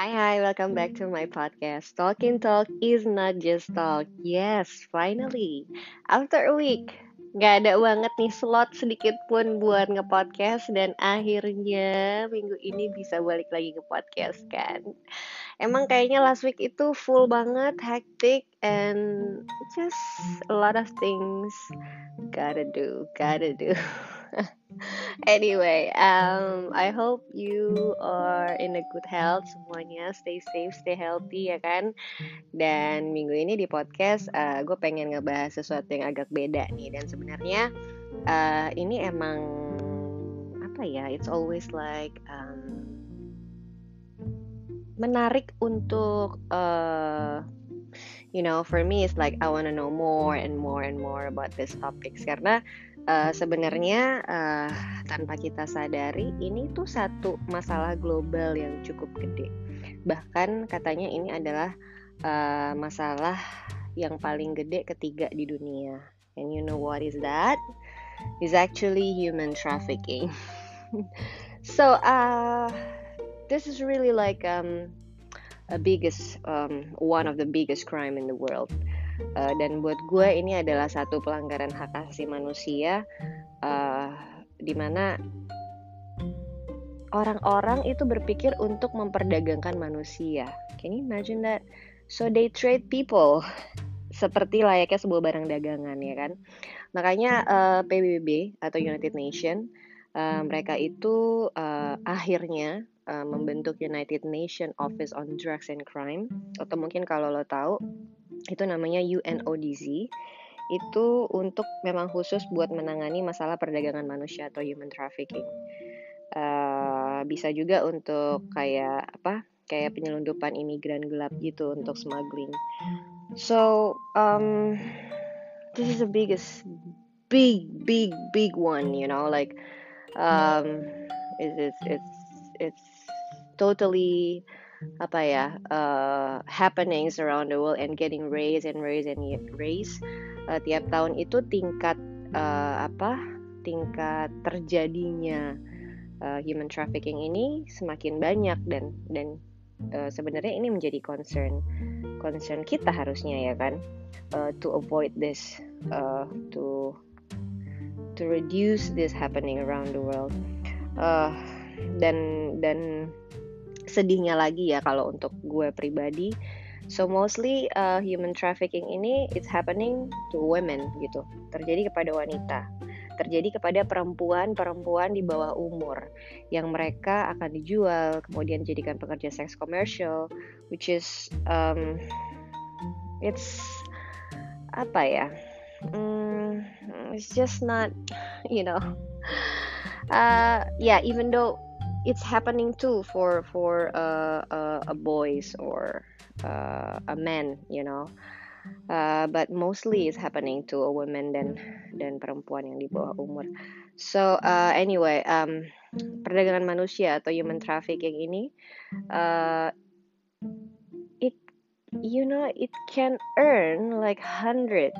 Hi, hi, welcome back to my podcast. Talking Talk is not just talk. Yes, finally. After a week, gak ada banget nih slot sedikit pun buat ngepodcast dan akhirnya minggu ini bisa balik lagi ke podcast kan. Emang kayaknya last week itu full banget, hectic, and just a lot of things gotta do, gotta do. anyway, um, I hope you are in a good health semuanya. Stay safe, stay healthy ya kan. Dan minggu ini di podcast uh, gue pengen ngebahas sesuatu yang agak beda nih. Dan sebenarnya uh, ini emang apa ya? It's always like um, menarik untuk uh, you know for me it's like I wanna know more and more and more about this topics karena uh, sebenarnya uh, tanpa kita sadari ini tuh satu masalah global yang cukup gede. Bahkan katanya ini adalah uh, masalah yang paling gede ketiga di dunia. And you know what is that? Is actually human trafficking. so uh, this is really like um, a biggest um, one of the biggest crime in the world uh, dan buat gue ini adalah satu pelanggaran hak asasi manusia uh, di mana orang-orang itu berpikir untuk memperdagangkan manusia. Can you imagine that? So they trade people seperti layaknya sebuah barang dagangan ya kan. Makanya uh, PBB atau United Nation uh, mereka itu uh, akhirnya uh, membentuk United Nation Office on Drugs and Crime atau mungkin kalau lo tahu itu namanya UNODC itu untuk memang khusus buat menangani masalah perdagangan manusia atau human trafficking. Uh, bisa juga untuk kayak apa? Kayak penyelundupan imigran gelap gitu untuk smuggling. So um, this is the biggest, big, big, big one. You know, like um, it's it's, it's totally apa ya uh, happenings around the world and getting raised and raised and raised uh, tiap tahun itu tingkat uh, apa tingkat terjadinya uh, human trafficking ini semakin banyak dan dan uh, sebenarnya ini menjadi concern concern kita harusnya ya kan uh, to avoid this uh, to to reduce this happening around the world. Uh, dan dan sedihnya lagi ya kalau untuk gue pribadi. So mostly uh, human trafficking ini it's happening to women gitu. Terjadi kepada wanita. Terjadi kepada perempuan-perempuan di bawah umur yang mereka akan dijual kemudian dijadikan pekerja seks komersial which is um, it's apa ya? Mm, it's just not you know. Uh, yeah even though it's happening too for for uh, uh, a boys or uh, a man you know? Uh, but mostly it's happening to a woman dan dan perempuan yang di bawah umur. So uh, anyway um, perdagangan manusia atau human trafficking ini uh, it you know it can earn like 150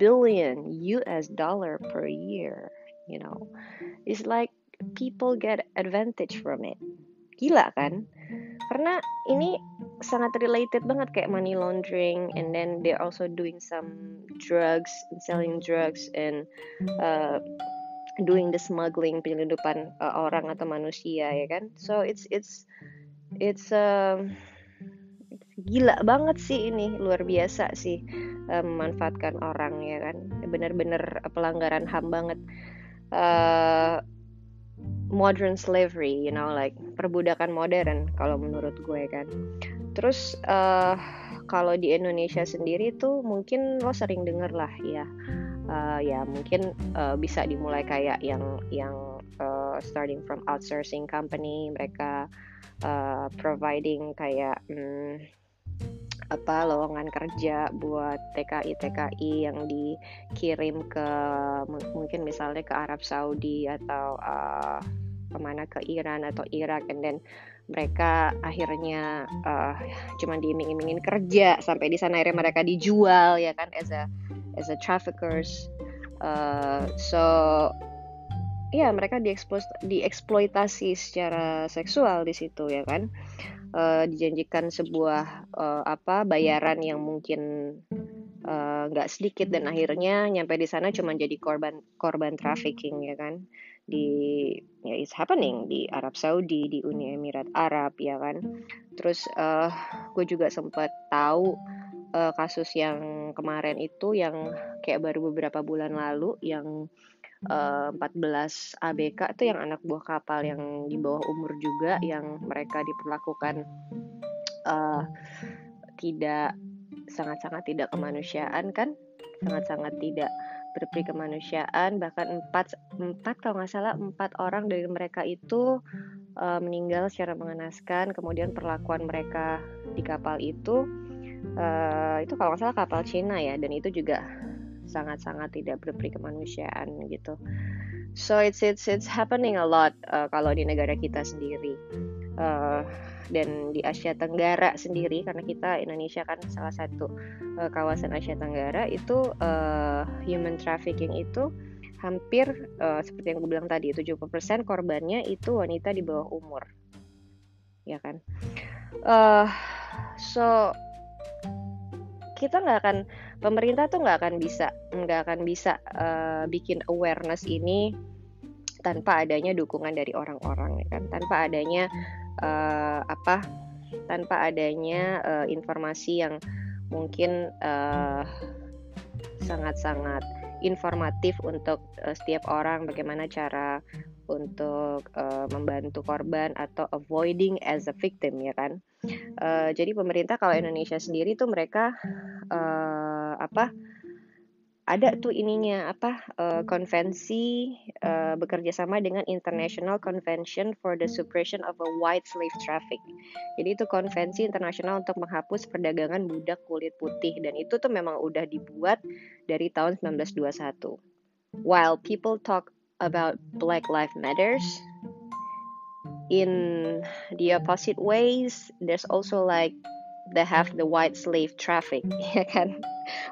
billion US dollar per year you know? It's like people get advantage from it. Gila kan? Karena ini sangat related banget kayak money laundering and then they're also doing some drugs and selling drugs and uh, doing the smuggling penyelundupan uh, orang atau manusia ya kan so it's it's it's um, gila banget sih ini luar biasa sih uh, memanfaatkan orang ya kan bener-bener pelanggaran ham banget uh, modern slavery, you know, like perbudakan modern kalau menurut gue kan. Terus uh, kalau di Indonesia sendiri tuh mungkin lo sering denger lah ya, uh, ya mungkin uh, bisa dimulai kayak yang yang uh, starting from outsourcing company mereka uh, providing kayak um, apa lowongan kerja buat TKI TKI yang dikirim ke mungkin misalnya ke Arab Saudi atau uh, ke mana ke Iran atau Irak and then mereka akhirnya uh, cuma diiming-imingin kerja sampai di sana akhirnya mereka dijual ya kan as a as a traffickers. Uh, so ya mereka dieksploitasi secara seksual di situ ya kan uh, dijanjikan sebuah uh, apa bayaran yang mungkin nggak uh, sedikit dan akhirnya nyampe di sana cuma jadi korban korban trafficking ya kan? Di ya it's happening di Arab Saudi di Uni Emirat Arab ya kan? Terus uh, gue juga sempat tahu uh, kasus yang kemarin itu yang kayak baru beberapa bulan lalu yang uh, 14 ABK itu yang anak buah kapal yang di bawah umur juga yang mereka diperlakukan uh, tidak sangat-sangat tidak kemanusiaan kan? Sangat-sangat tidak berperi kemanusiaan. Bahkan empat empat kalau nggak salah empat orang dari mereka itu uh, meninggal secara mengenaskan. Kemudian perlakuan mereka di kapal itu uh, itu kalau nggak salah kapal Cina ya. Dan itu juga sangat-sangat tidak berperi kemanusiaan gitu. So it's it's it's happening a lot uh, kalau di negara kita sendiri. Uh, dan di Asia Tenggara sendiri karena kita Indonesia kan salah satu uh, kawasan Asia Tenggara itu uh, human trafficking itu hampir uh, seperti yang gue bilang tadi 70% korbannya itu wanita di bawah umur. Ya kan? Uh, so kita nggak akan pemerintah tuh nggak akan bisa nggak akan bisa uh, bikin awareness ini tanpa adanya dukungan dari orang-orang ya kan? Tanpa adanya uh, apa? Tanpa adanya uh, informasi yang mungkin sangat-sangat uh, informatif untuk uh, setiap orang bagaimana cara untuk uh, membantu korban atau avoiding as a victim ya kan? Uh, jadi pemerintah kalau Indonesia sendiri tuh mereka uh, apa ada tuh ininya apa uh, konvensi uh, bekerja sama dengan International Convention for the Suppression of a White Slave Traffic. Jadi itu konvensi internasional untuk menghapus perdagangan budak kulit putih dan itu tuh memang udah dibuat dari tahun 1921. While people talk about Black Lives Matters, in the opposite ways, there's also like they have the white slave traffic, ya kan?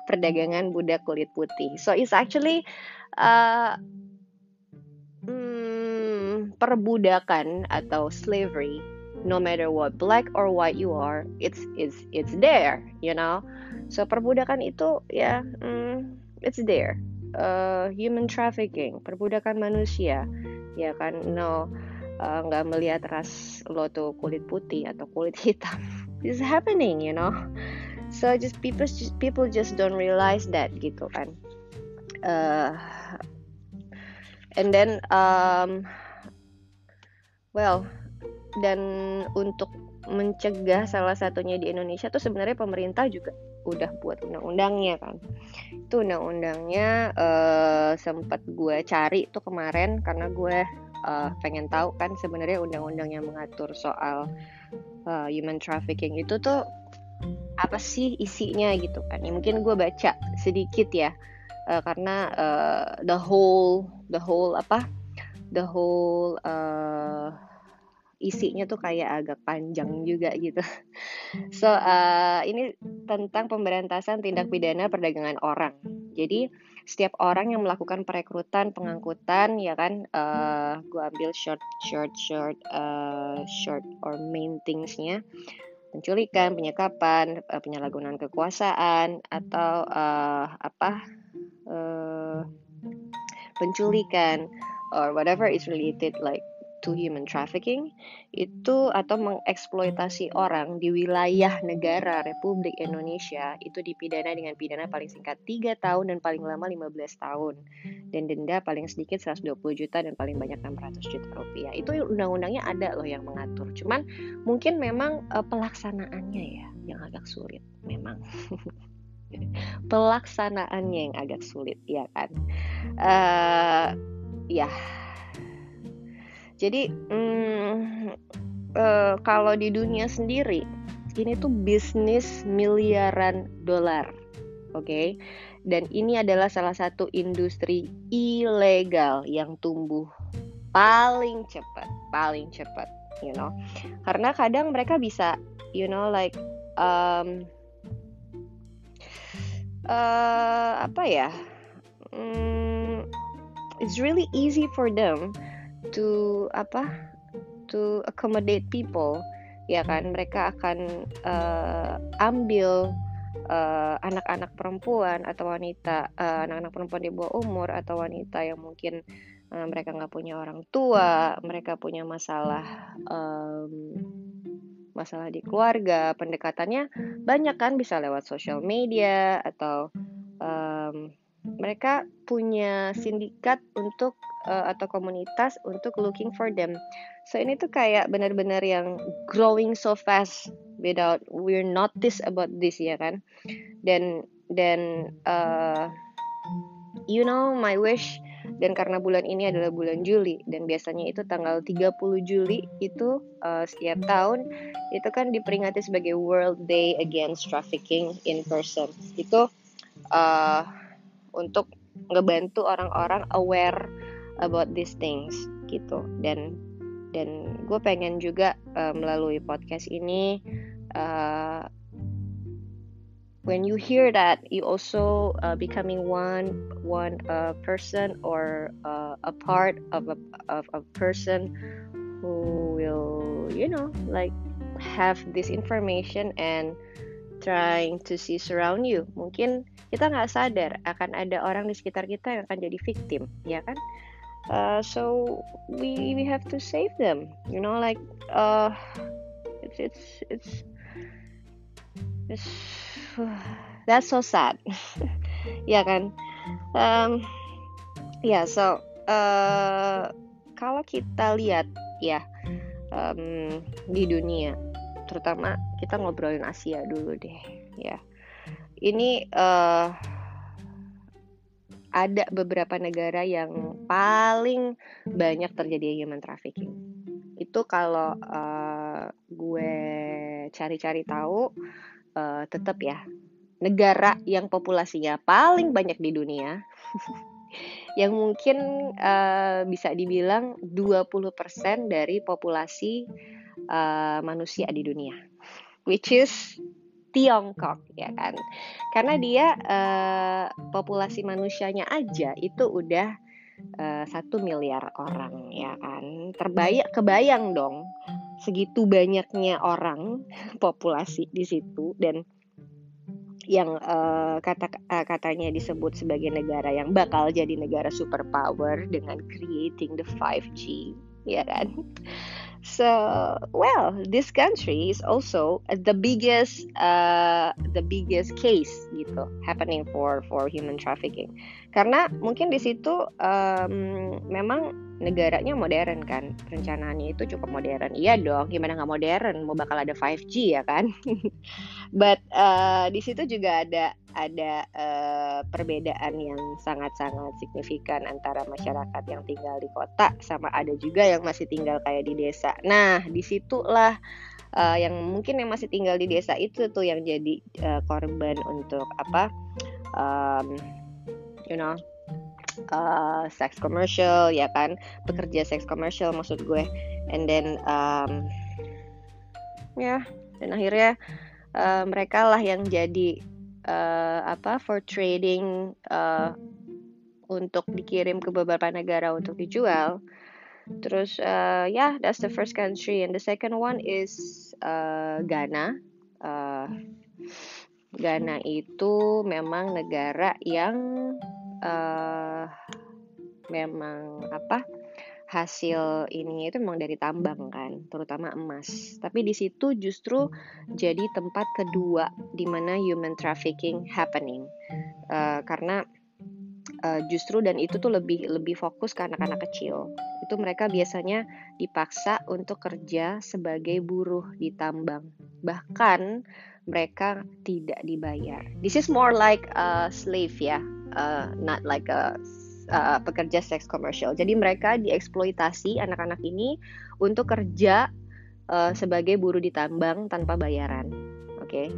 Perdagangan budak kulit putih. So it's actually uh, hmm, perbudakan atau slavery. No matter what black or white you are, it's it's it's there, you know. So perbudakan itu ya, hmm, it's there. Uh, human trafficking, perbudakan manusia, ya kan? No, uh, nggak uh, melihat ras lo tuh kulit putih atau kulit hitam is happening you know? So just people just, people just don't realize that gitu kan. Uh, and then um, well dan untuk mencegah salah satunya di Indonesia tuh sebenarnya pemerintah juga udah buat undang-undangnya kan. Itu undang-undangnya uh, sempat gue cari tuh kemarin karena gue uh, pengen tahu kan sebenarnya undang-undang yang mengatur soal human trafficking itu tuh apa sih isinya gitu kan ya mungkin gue baca sedikit ya uh, karena uh, the whole the whole apa the whole uh, isinya tuh kayak agak panjang juga gitu. So uh, ini tentang pemberantasan tindak pidana perdagangan orang. Jadi setiap orang yang melakukan perekrutan, pengangkutan, ya kan, uh, gue ambil short, short, short, uh, short or main thingsnya, penculikan, penyekapan, uh, penyalahgunaan kekuasaan atau uh, apa, uh, penculikan or whatever is related like to human trafficking itu atau mengeksploitasi orang di wilayah negara Republik Indonesia itu dipidana dengan pidana paling singkat 3 tahun dan paling lama 15 tahun dan denda paling sedikit 120 juta dan paling banyak 600 juta rupiah. Itu undang-undangnya ada loh yang mengatur. Cuman mungkin memang uh, pelaksanaannya ya yang agak sulit memang. pelaksanaannya yang agak sulit ya kan. Uh, ya jadi hmm, kalau di dunia sendiri ini tuh bisnis miliaran dolar, oke? Okay? Dan ini adalah salah satu industri ilegal yang tumbuh paling cepat, paling cepat, you know. Karena kadang mereka bisa, you know, like um, uh, apa ya? Um, it's really easy for them to apa to accommodate people ya kan? Mereka akan uh, ambil anak-anak uh, perempuan atau wanita anak-anak uh, perempuan di bawah umur atau wanita yang mungkin uh, mereka nggak punya orang tua mereka punya masalah um, masalah di keluarga pendekatannya banyak kan? Bisa lewat social media atau um, mereka punya sindikat untuk uh, atau komunitas untuk looking for them. So ini tuh kayak benar-benar yang growing so fast without we're notice about this ya kan. Dan dan uh, you know my wish dan karena bulan ini adalah bulan Juli dan biasanya itu tanggal 30 Juli itu uh, setiap tahun itu kan diperingati sebagai World Day Against Trafficking in Person. Itu uh, untuk ngebantu orang-orang aware about these things gitu. Dan dan gue pengen juga uh, melalui podcast ini uh, when you hear that you also uh, becoming one one uh, person or uh, a part of a of a person who will you know like have this information and trying to see surround you. Mungkin kita nggak sadar akan ada orang di sekitar kita yang akan jadi victim ya kan uh, so we we have to save them you know like uh it's it's it's, it's that's so sad. Ya kan? Um yeah, so uh, kalau kita lihat ya um, di dunia terutama kita ngobrolin Asia dulu deh ya. Ini uh, ada beberapa negara yang paling banyak terjadi human trafficking. Itu kalau uh, gue cari-cari tahu, uh, tetap ya negara yang populasinya paling banyak di dunia, yang mungkin uh, bisa dibilang 20% dari populasi uh, manusia di dunia, which is Tiongkok ya kan? Karena dia uh, populasi manusianya aja itu udah uh, satu miliar orang ya kan? Terbayang kebayang dong segitu banyaknya orang populasi di situ dan yang uh, kata uh, katanya disebut sebagai negara yang bakal jadi negara superpower dengan creating the 5G ya kan So, well, this country is also the biggest, uh, the biggest case gitu happening for for human trafficking. Karena mungkin di situ um, memang negaranya modern kan, perencanaannya itu cukup modern. Iya dong, gimana nggak modern? Mau bakal ada 5G ya kan? But uh, di situ juga ada ada uh, perbedaan yang sangat-sangat signifikan antara masyarakat yang tinggal di kota sama ada juga yang masih tinggal kayak di desa. Nah, di situlah uh, yang mungkin yang masih tinggal di desa itu tuh yang jadi uh, korban untuk apa, um, you know, uh, sex commercial ya kan, pekerja seks komersial maksud gue, and then um, ya dan akhirnya uh, mereka lah yang jadi uh, apa for trading uh, untuk dikirim ke beberapa negara untuk dijual. Terus uh, ya yeah, that's the first country and the second one is uh, Ghana. Uh, Ghana itu memang negara yang uh, memang apa hasil ini itu memang dari tambang kan, terutama emas. Tapi di situ justru jadi tempat kedua di mana human trafficking happening. Uh, karena uh, justru dan itu tuh lebih lebih fokus ke anak-anak kecil. Itu mereka biasanya dipaksa untuk kerja sebagai buruh di tambang. Bahkan mereka tidak dibayar. This is more like a slave ya, uh, not like a uh, pekerja seks komersial. Jadi mereka dieksploitasi anak-anak ini untuk kerja uh, sebagai buruh di tambang tanpa bayaran. Oke, okay?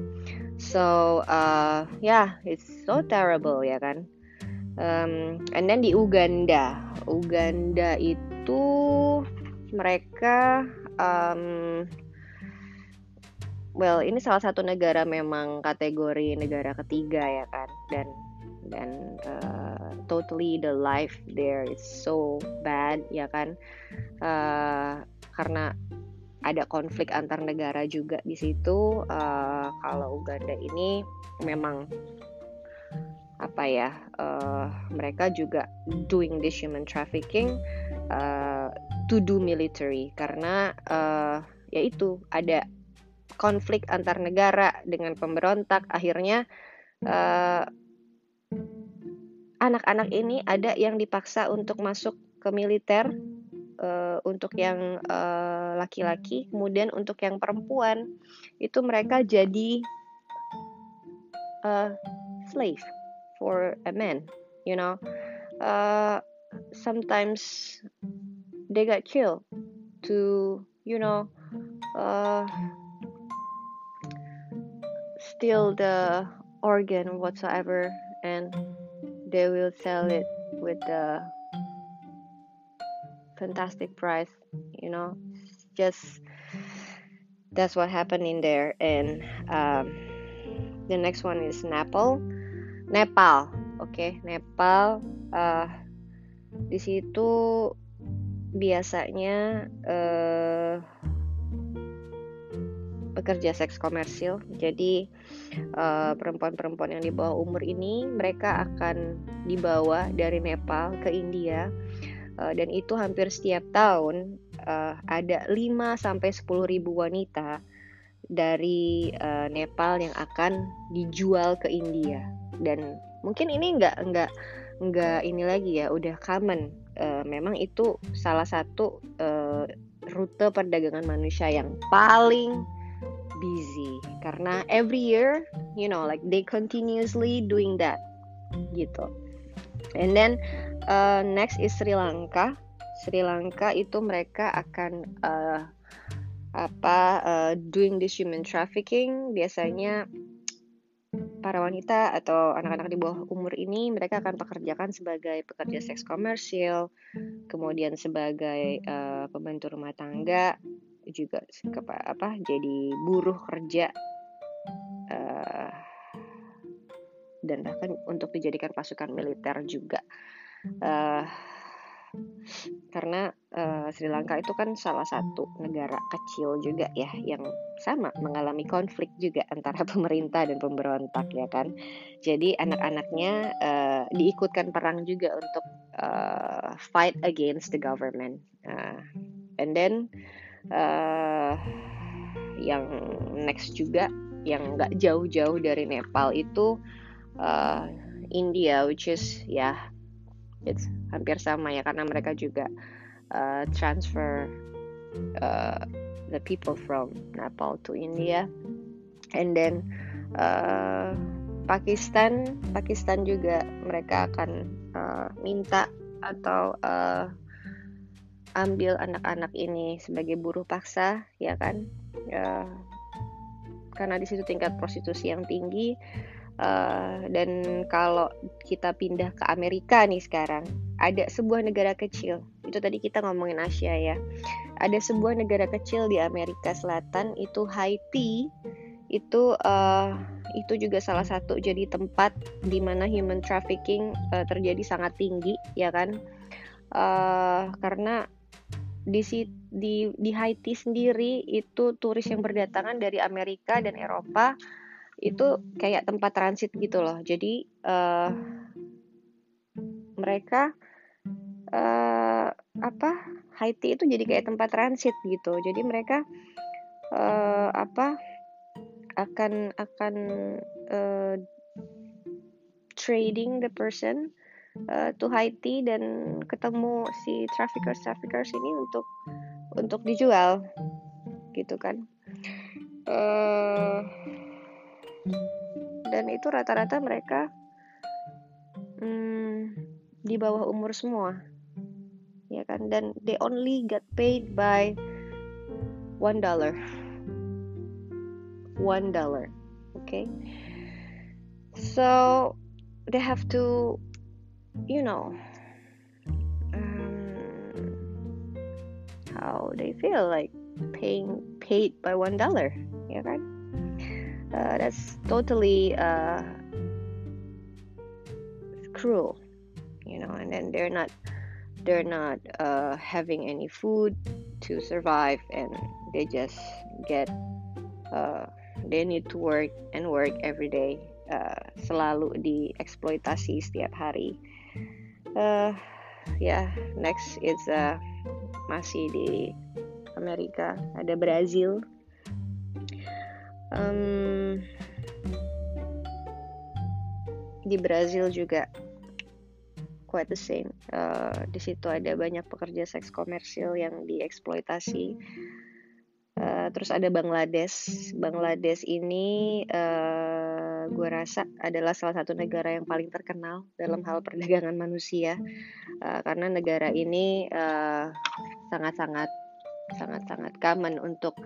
so uh, yeah, it's so terrible ya kan. Um, and then di Uganda, Uganda itu mereka um, well ini salah satu negara memang kategori negara ketiga ya kan? Dan dan uh, totally the life there is so bad ya kan? Uh, karena ada konflik antar negara juga di situ. Uh, kalau Uganda ini memang apa ya, uh, mereka juga doing this human trafficking uh, to do military. Karena uh, yaitu ada konflik antar negara dengan pemberontak. Akhirnya anak anak-anak ini ada yang dipaksa untuk masuk ke militer uh, untuk yang laki-laki, uh, kemudian untuk yang perempuan. Itu mereka jadi uh, slave for a man, you know. Uh, sometimes they got killed to, you know, uh, steal the organ whatsoever, and they will sell it with the fantastic price you know just that's what happened in there and um, the next one is Nepal Nepal. Oke okay, Nepal uh, di situ biasanya uh, pekerja seks komersil. Jadi uh, perempuan-perempuan yang di bawah umur ini mereka akan dibawa dari Nepal ke India. Uh, dan itu hampir setiap tahun uh, ada 5 sampai 10 ribu wanita dari uh, Nepal yang akan dijual ke India dan mungkin ini nggak nggak nggak ini lagi ya udah common. Uh, memang itu salah satu uh, rute perdagangan manusia yang paling busy. Karena every year you know like they continuously doing that gitu. And then uh, next is Sri Lanka. Sri Lanka itu mereka akan uh, apa uh, doing this human trafficking. Biasanya para wanita atau anak-anak di bawah umur ini mereka akan pekerjakan sebagai pekerja seks komersil, kemudian sebagai uh, pembantu rumah tangga, juga apa jadi buruh kerja uh, dan bahkan untuk dijadikan pasukan militer juga. Uh, karena uh, Sri Lanka itu kan salah satu negara kecil juga ya yang sama mengalami konflik juga antara pemerintah dan pemberontak ya kan? Jadi anak-anaknya uh, diikutkan perang juga untuk uh, fight against the government. Uh, and then uh, yang next juga yang nggak jauh-jauh dari Nepal itu uh, India which is ya yeah, it's hampir sama ya karena mereka juga uh, transfer uh, the people from Nepal to India. And then uh, Pakistan Pakistan juga mereka akan uh, minta atau uh, ambil anak-anak ini sebagai buruh paksa ya kan? Uh, karena di situ tingkat prostitusi yang tinggi Uh, dan kalau kita pindah ke Amerika nih sekarang, ada sebuah negara kecil. Itu tadi kita ngomongin Asia ya. Ada sebuah negara kecil di Amerika Selatan itu Haiti. Itu uh, itu juga salah satu jadi tempat di mana human trafficking uh, terjadi sangat tinggi, ya kan? Uh, karena di di di Haiti sendiri itu turis yang berdatangan dari Amerika dan Eropa itu kayak tempat transit gitu loh. Jadi uh, mereka uh, apa Haiti itu jadi kayak tempat transit gitu. Jadi mereka uh, apa akan akan uh, trading the person uh, to Haiti dan ketemu si traffickers traffickers ini untuk untuk dijual gitu kan. Uh, dan itu rata-rata mereka hmm, di bawah umur semua. Ya kan? Dan they only get paid by one dollar. One dollar. Okay? So they have to you know um, how they feel like paying paid by one dollar. Ya kan uh, that's totally uh, cruel you know and then they're not they're not uh, having any food to survive and they just get uh, they need to work and work every day uh, selalu dieksploitasi setiap hari. Uh, ya yeah, next is uh, masih di Amerika. Ada Brazil um, di Brazil juga quite the same. Uh, di situ ada banyak pekerja seks komersil yang dieksploitasi. Uh, terus ada Bangladesh. Bangladesh ini uh, gue rasa adalah salah satu negara yang paling terkenal dalam hal perdagangan manusia uh, karena negara ini sangat-sangat sangat-sangat common untuk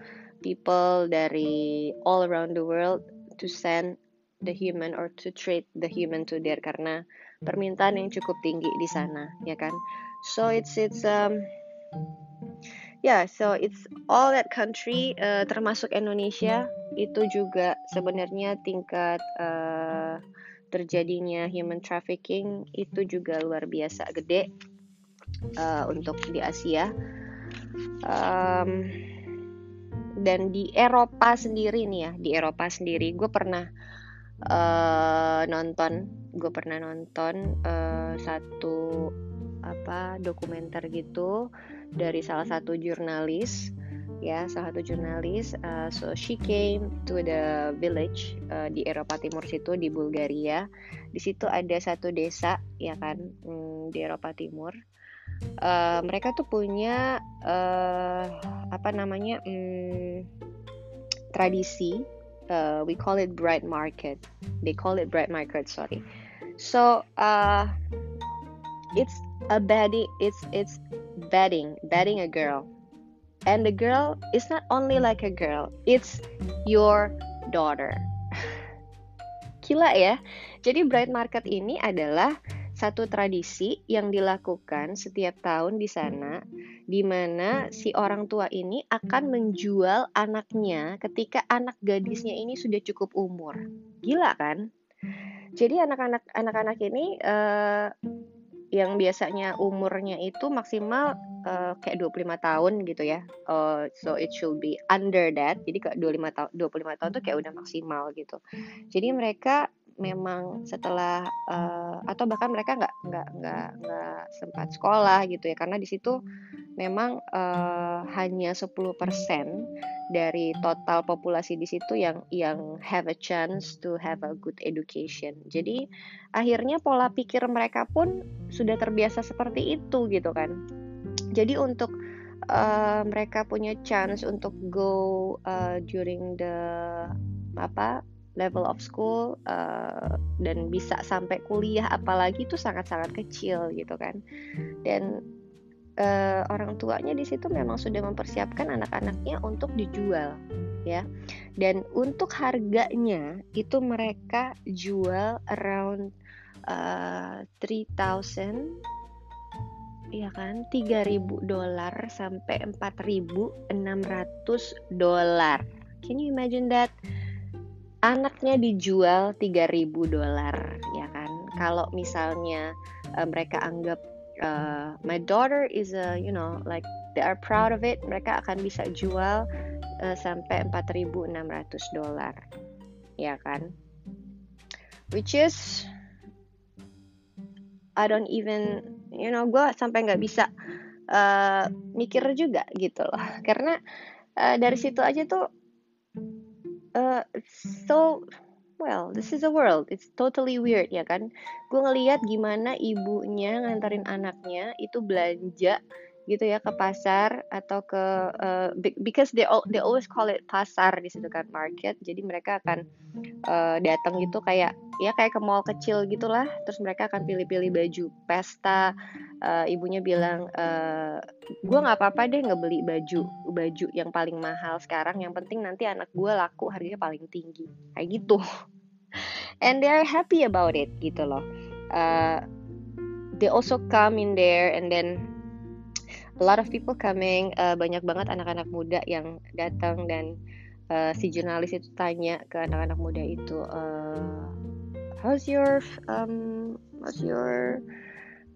people dari all around the world to send the human or to trade the human to there karena permintaan yang cukup tinggi di sana ya kan? So it's it's um yeah so it's all that country uh, termasuk Indonesia itu juga sebenarnya tingkat uh, terjadinya human trafficking itu juga luar biasa gede uh, untuk di Asia. Um, dan di Eropa sendiri nih ya di Eropa sendiri gue pernah uh, nonton gue pernah nonton uh, satu apa dokumenter gitu dari salah satu jurnalis ya salah satu jurnalis uh, so she came to the village uh, di Eropa Timur situ di Bulgaria. Di situ ada satu desa ya kan hmm, di Eropa Timur uh, mereka tuh punya uh, apa namanya hmm, tradisi uh, we call it bright market. They call it bright market sorry. So uh, it's a betting it's it's betting betting a girl. And the girl is not only like a girl it's your daughter. Gila ya. Jadi bright market ini adalah satu tradisi yang dilakukan setiap tahun di sana, di mana si orang tua ini akan menjual anaknya ketika anak gadisnya ini sudah cukup umur. Gila kan? Jadi anak-anak anak-anak ini uh, yang biasanya umurnya itu maksimal uh, kayak 25 tahun gitu ya. Uh, so it should be under that. Jadi kayak 25 tahun 25 tahun tuh kayak udah maksimal gitu. Jadi mereka memang setelah uh, atau bahkan mereka nggak nggak nggak nggak sempat sekolah gitu ya karena di situ memang uh, hanya 10% dari total populasi di situ yang yang have a chance to have a good education. Jadi akhirnya pola pikir mereka pun sudah terbiasa seperti itu gitu kan. Jadi untuk uh, mereka punya chance untuk go uh, during the apa level of school uh, dan bisa sampai kuliah apalagi itu sangat-sangat kecil gitu kan. Dan uh, orang tuanya di situ memang sudah mempersiapkan anak-anaknya untuk dijual ya. Dan untuk harganya itu mereka jual around uh, 3000 ya kan 3000 dolar sampai 4600 dolar. Can you imagine that anaknya dijual 3000 dolar ya kan? Kalau misalnya uh, mereka anggap uh, my daughter is a you know like they are proud of it mereka akan bisa jual uh, sampai 4600 dolar ya kan? Which is I don't even you know gue sampai nggak bisa uh, mikir juga gitu loh. Karena uh, dari situ aja tuh uh, so well this is a world. It's totally weird ya kan? Gue ngeliat gimana ibunya nganterin anaknya itu belanja gitu ya ke pasar atau ke uh, because they all, they always call it pasar di situ kan market. Jadi mereka akan uh, datang gitu kayak ya kayak ke mall kecil gitulah. Terus mereka akan pilih-pilih baju pesta. Uh, ibunya bilang uh, gue nggak apa-apa deh ngebeli baju baju yang paling mahal sekarang. Yang penting nanti anak gue laku harganya paling tinggi. Kayak gitu. And they are happy about it gitu loh. Uh, they also come in there and then a lot of people coming uh, banyak banget anak-anak muda yang datang dan uh, si jurnalis itu tanya ke anak-anak muda itu uh, how's your um how's your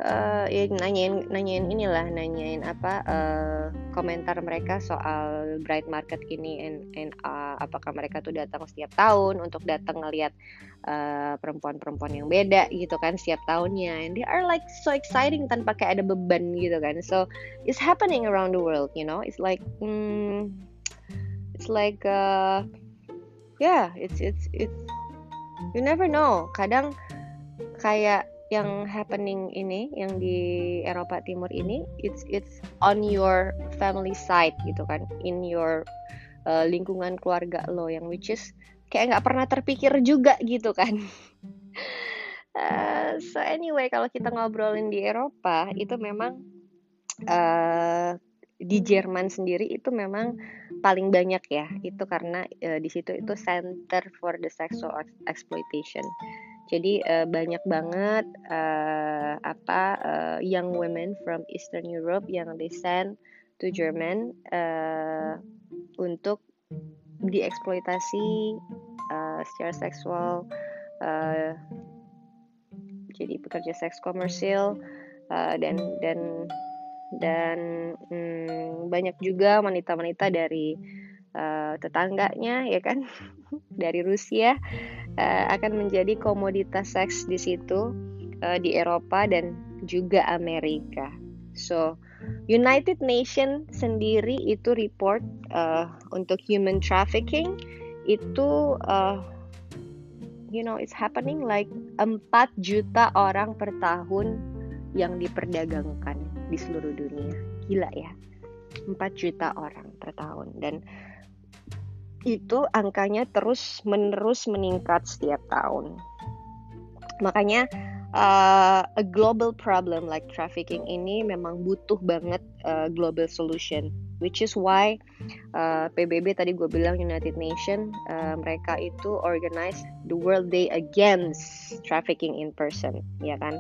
uh, ya nanyain nanyain inilah nanyain apa uh, komentar mereka soal bright market ini and, and uh, apakah mereka tuh datang setiap tahun untuk datang ngelihat perempuan-perempuan uh, yang beda gitu kan setiap tahunnya. And they are like so exciting tanpa kayak ada beban gitu kan. So it's happening around the world you know? It's like hmm, it's like uh, yeah it's it's it's you never know. Kadang kayak yang happening ini yang di Eropa Timur ini it's it's on your family side gitu kan in your uh, lingkungan keluarga lo yang which is kayak nggak pernah terpikir juga gitu kan. Uh, so anyway kalau kita ngobrolin di Eropa itu memang uh, di Jerman sendiri itu memang paling banyak ya itu karena uh, di situ itu center for the sexual exploitation jadi uh, banyak banget uh, apa uh, young women from Eastern Europe yang they send to German uh, untuk dieksploitasi uh, secara seksual uh, jadi pekerja seks komersil uh, dan dan dan hmm, banyak juga wanita-wanita dari uh, tetangganya ya kan? Dari Rusia uh, akan menjadi komoditas seks di situ uh, di Eropa dan juga Amerika. So United Nation sendiri itu report uh, untuk human trafficking itu uh, you know it's happening like 4 juta orang per tahun yang diperdagangkan di seluruh dunia. Gila ya. 4 juta orang per tahun dan itu angkanya terus menerus meningkat setiap tahun. Makanya uh, a global problem like trafficking ini memang butuh banget uh, global solution, which is why uh, PBB tadi gue bilang United Nation uh, mereka itu organize the World Day Against Trafficking in Person, ya kan?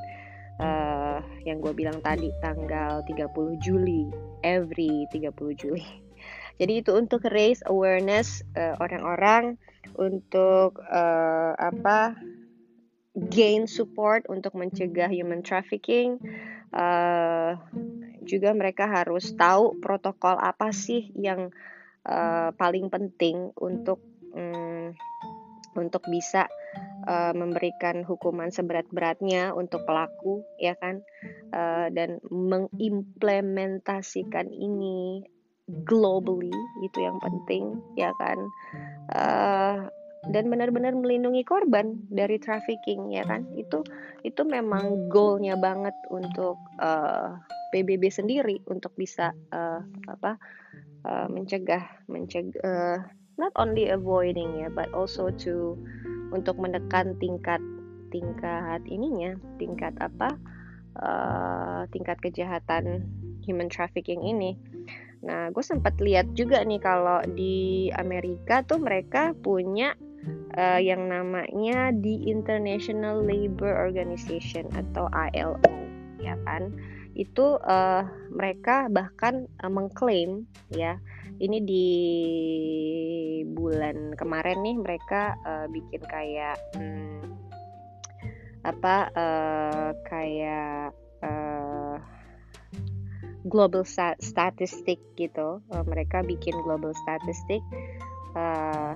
Uh, yang gue bilang tadi tanggal 30 Juli, every 30 Juli. Jadi itu untuk raise awareness eh, orang-orang untuk uh, apa gain support untuk mencegah human trafficking. Uh, juga mereka harus tahu protokol apa sih yang uh, paling penting untuk um, untuk bisa uh, memberikan hukuman seberat-beratnya untuk pelaku ya kan uh, dan mengimplementasikan ini globally itu yang penting ya kan? Uh, dan benar-benar melindungi korban dari trafficking ya kan? Itu itu memang goalnya banget untuk uh, eh, PBB sendiri untuk bisa uh, apa uh, mencegah mencegah uh, not only avoiding ya but also to untuk menekan tingkat tingkat ininya tingkat apa uh, tingkat kejahatan human trafficking ini Nah, gue sempat lihat juga nih kalau di Amerika tuh mereka punya uh, yang namanya di International Labor Organization atau ILO, ya kan? Itu uh, mereka bahkan uh, mengklaim ya, ini di bulan kemarin nih mereka uh, bikin kayak hmm, apa uh, kayak global statistic gitu. Uh, mereka bikin global statistic uh,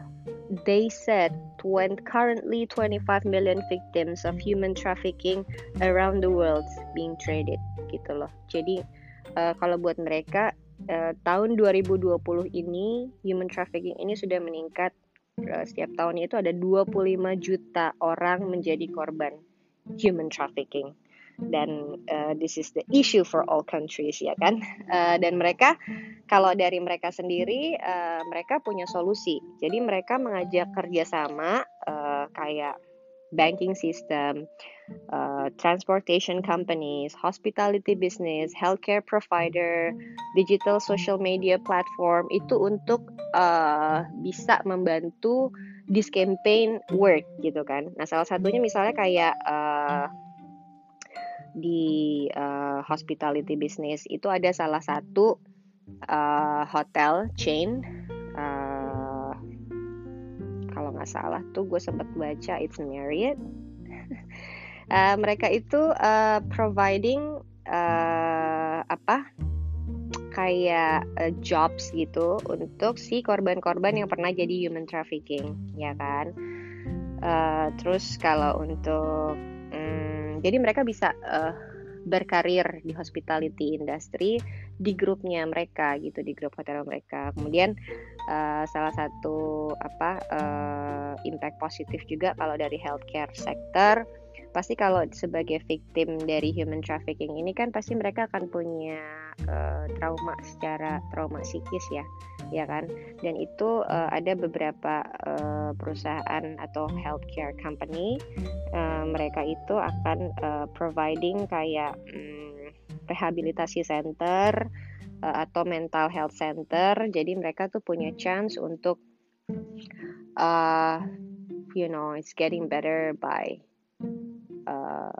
they said when currently 25 million victims of human trafficking around the world being traded gitu loh. Jadi uh, kalau buat mereka uh, tahun 2020 ini human trafficking ini sudah meningkat. Uh, setiap tahunnya itu ada 25 juta orang menjadi korban human trafficking dan uh, this is the issue for all countries ya kan uh, dan mereka kalau dari mereka sendiri uh, mereka punya solusi jadi mereka mengajak kerjasama uh, kayak banking system, uh, transportation companies, hospitality business, healthcare provider, digital social media platform itu untuk uh, bisa membantu this campaign work gitu kan. Nah salah satunya misalnya kayak uh, di uh, hospitality business. Itu ada salah satu uh, hotel chain uh, kalau nggak salah tuh gue sempat baca it's Marriott. Uh, mereka itu uh, providing uh, apa kayak uh, jobs gitu untuk si korban-korban yang pernah jadi human trafficking ya kan? Uh, terus kalau untuk jadi mereka bisa uh, berkarir di hospitality industry di grupnya mereka gitu di grup hotel mereka. Kemudian uh, salah satu apa uh, impact positif juga kalau dari healthcare sector pasti kalau sebagai victim dari human trafficking ini kan pasti mereka akan punya uh, trauma secara trauma psikis ya ya kan? Dan itu uh, ada beberapa uh, perusahaan atau healthcare company uh, mereka itu akan uh, providing kayak um, rehabilitasi center uh, atau mental health center. Jadi mereka tuh punya chance untuk uh, you know it's getting better by uh,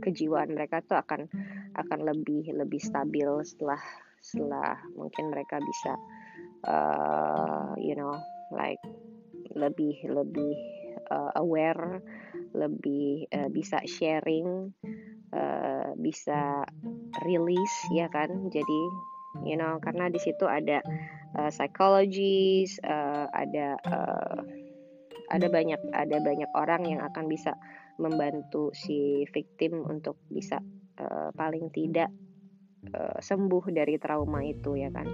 kejiwaan mereka tuh akan akan lebih lebih stabil setelah setelah mungkin mereka bisa uh, you know like lebih lebih uh, aware lebih uh, bisa sharing uh, bisa release ya kan? Jadi you know karena di situ ada uh, psychologist uh, ada uh, ada banyak ada banyak orang yang akan bisa membantu si victim untuk bisa uh, paling tidak uh, sembuh dari trauma itu ya kan?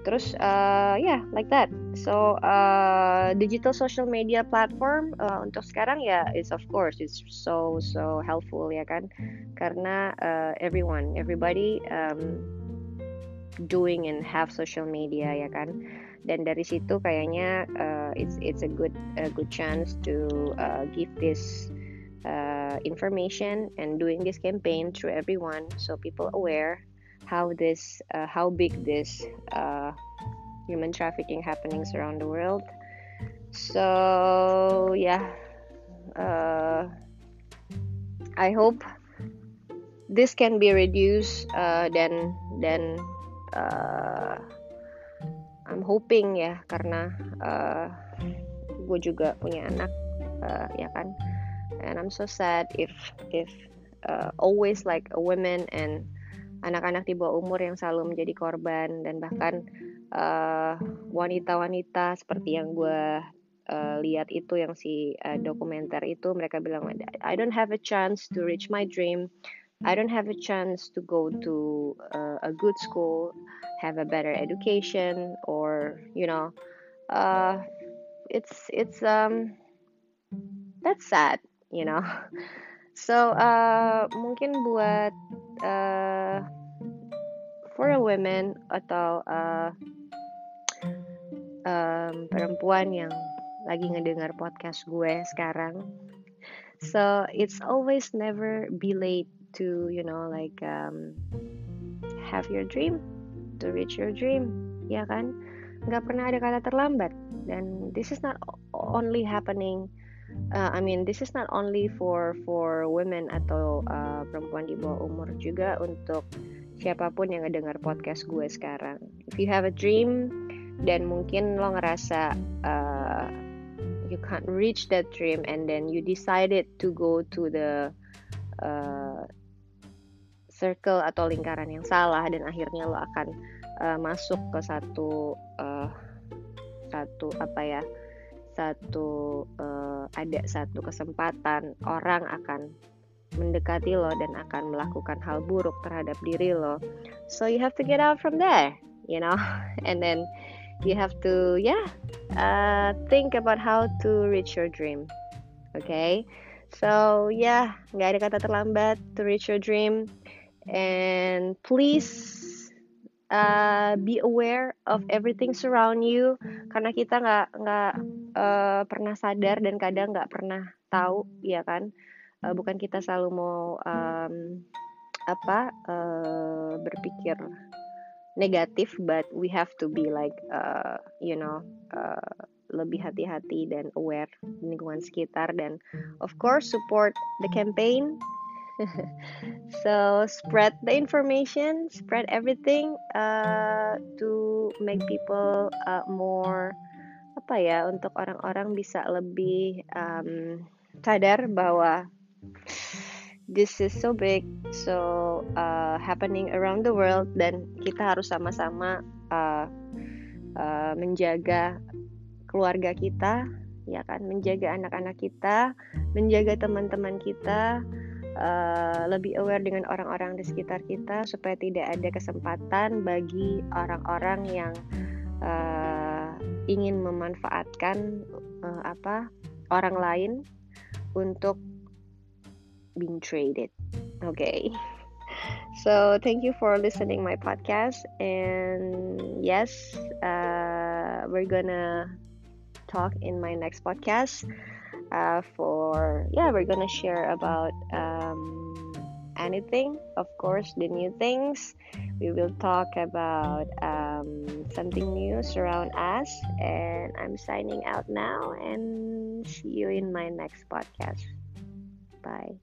Terus uh, ya yeah, like that. So uh, digital social media platform uh, untuk sekarang ya is of course it's so so helpful ya kan? Karena uh, everyone everybody um, doing and have social media ya kan? Dan dari situ kayaknya uh, it's it's a good a good chance to uh, give this uh, information and doing this campaign through everyone so people aware how this uh, how big this uh, human trafficking happenings around the world. So yeah uh, i hope this can be reduced uh, then then uh, I'm hoping ya karena gue juga punya anak ya kan and I'm so sad if if uh, always like a women and anak-anak di bawah umur yang selalu menjadi korban dan bahkan uh, wanita-wanita uh, seperti yang gue uh, lihat itu yang si uh, dokumenter itu mereka bilang I don't have a chance to reach my dream. I don't have a chance to go to uh, a good school have a better education or you know uh, it's it's um that's sad you know. So uh, mungkin buat uh, for a women atau uh, um, perempuan yang lagi ngedengar podcast gue sekarang so it's always never be late to you know like um, have your dream to reach your dream ya kan? Nggak pernah ada kata terlambat dan this is not only happening uh, I mean this is not only for for women atau uh, perempuan di bawah umur juga untuk siapa pun yang ngedengar podcast gue sekarang. If you have a dream dan mungkin lo ngerasa uh, you can't reach that dream and then you decided to go to the uh, circle atau lingkaran yang salah dan akhirnya lo akan uh, masuk ke satu uh, satu apa ya satu uh, ada satu kesempatan orang akan mendekati lo dan akan melakukan hal buruk terhadap diri lo. So you have to get out from there, you know, and then you have to yeah uh, think about how to reach your dream. Okay, so yeah, nggak ada kata terlambat to reach your dream, and please uh, be aware of everything surround you karena kita nggak nggak uh, pernah sadar dan kadang nggak pernah tahu ya kan? Uh, bukan kita selalu mau um, apa uh, berpikir negatif but we have to be like uh, you know uh, lebih hati-hati dan aware lingkungan sekitar dan of course support the campaign. So spread the information, spread everything uh, to make people uh, more apa ya untuk orang-orang bisa lebih um, sadar bahwa this is so big so uh, happening around the world dan kita harus sama-sama uh, uh, menjaga keluarga kita ya kan? Menjaga anak-anak kita menjaga teman-teman kita uh, lebih aware dengan orang-orang di sekitar kita supaya tidak ada kesempatan bagi orang-orang yang uh, ingin memanfaatkan uh, apa orang lain untuk being traded. Okay. So thank you for listening my podcast and yes, uh, we're gonna talk in my next podcast. Uh, for yeah, we're gonna share about um, anything. Of course, the new things. We will talk about um, something new surround us. And I'm signing out now and see you in my next podcast. Bye.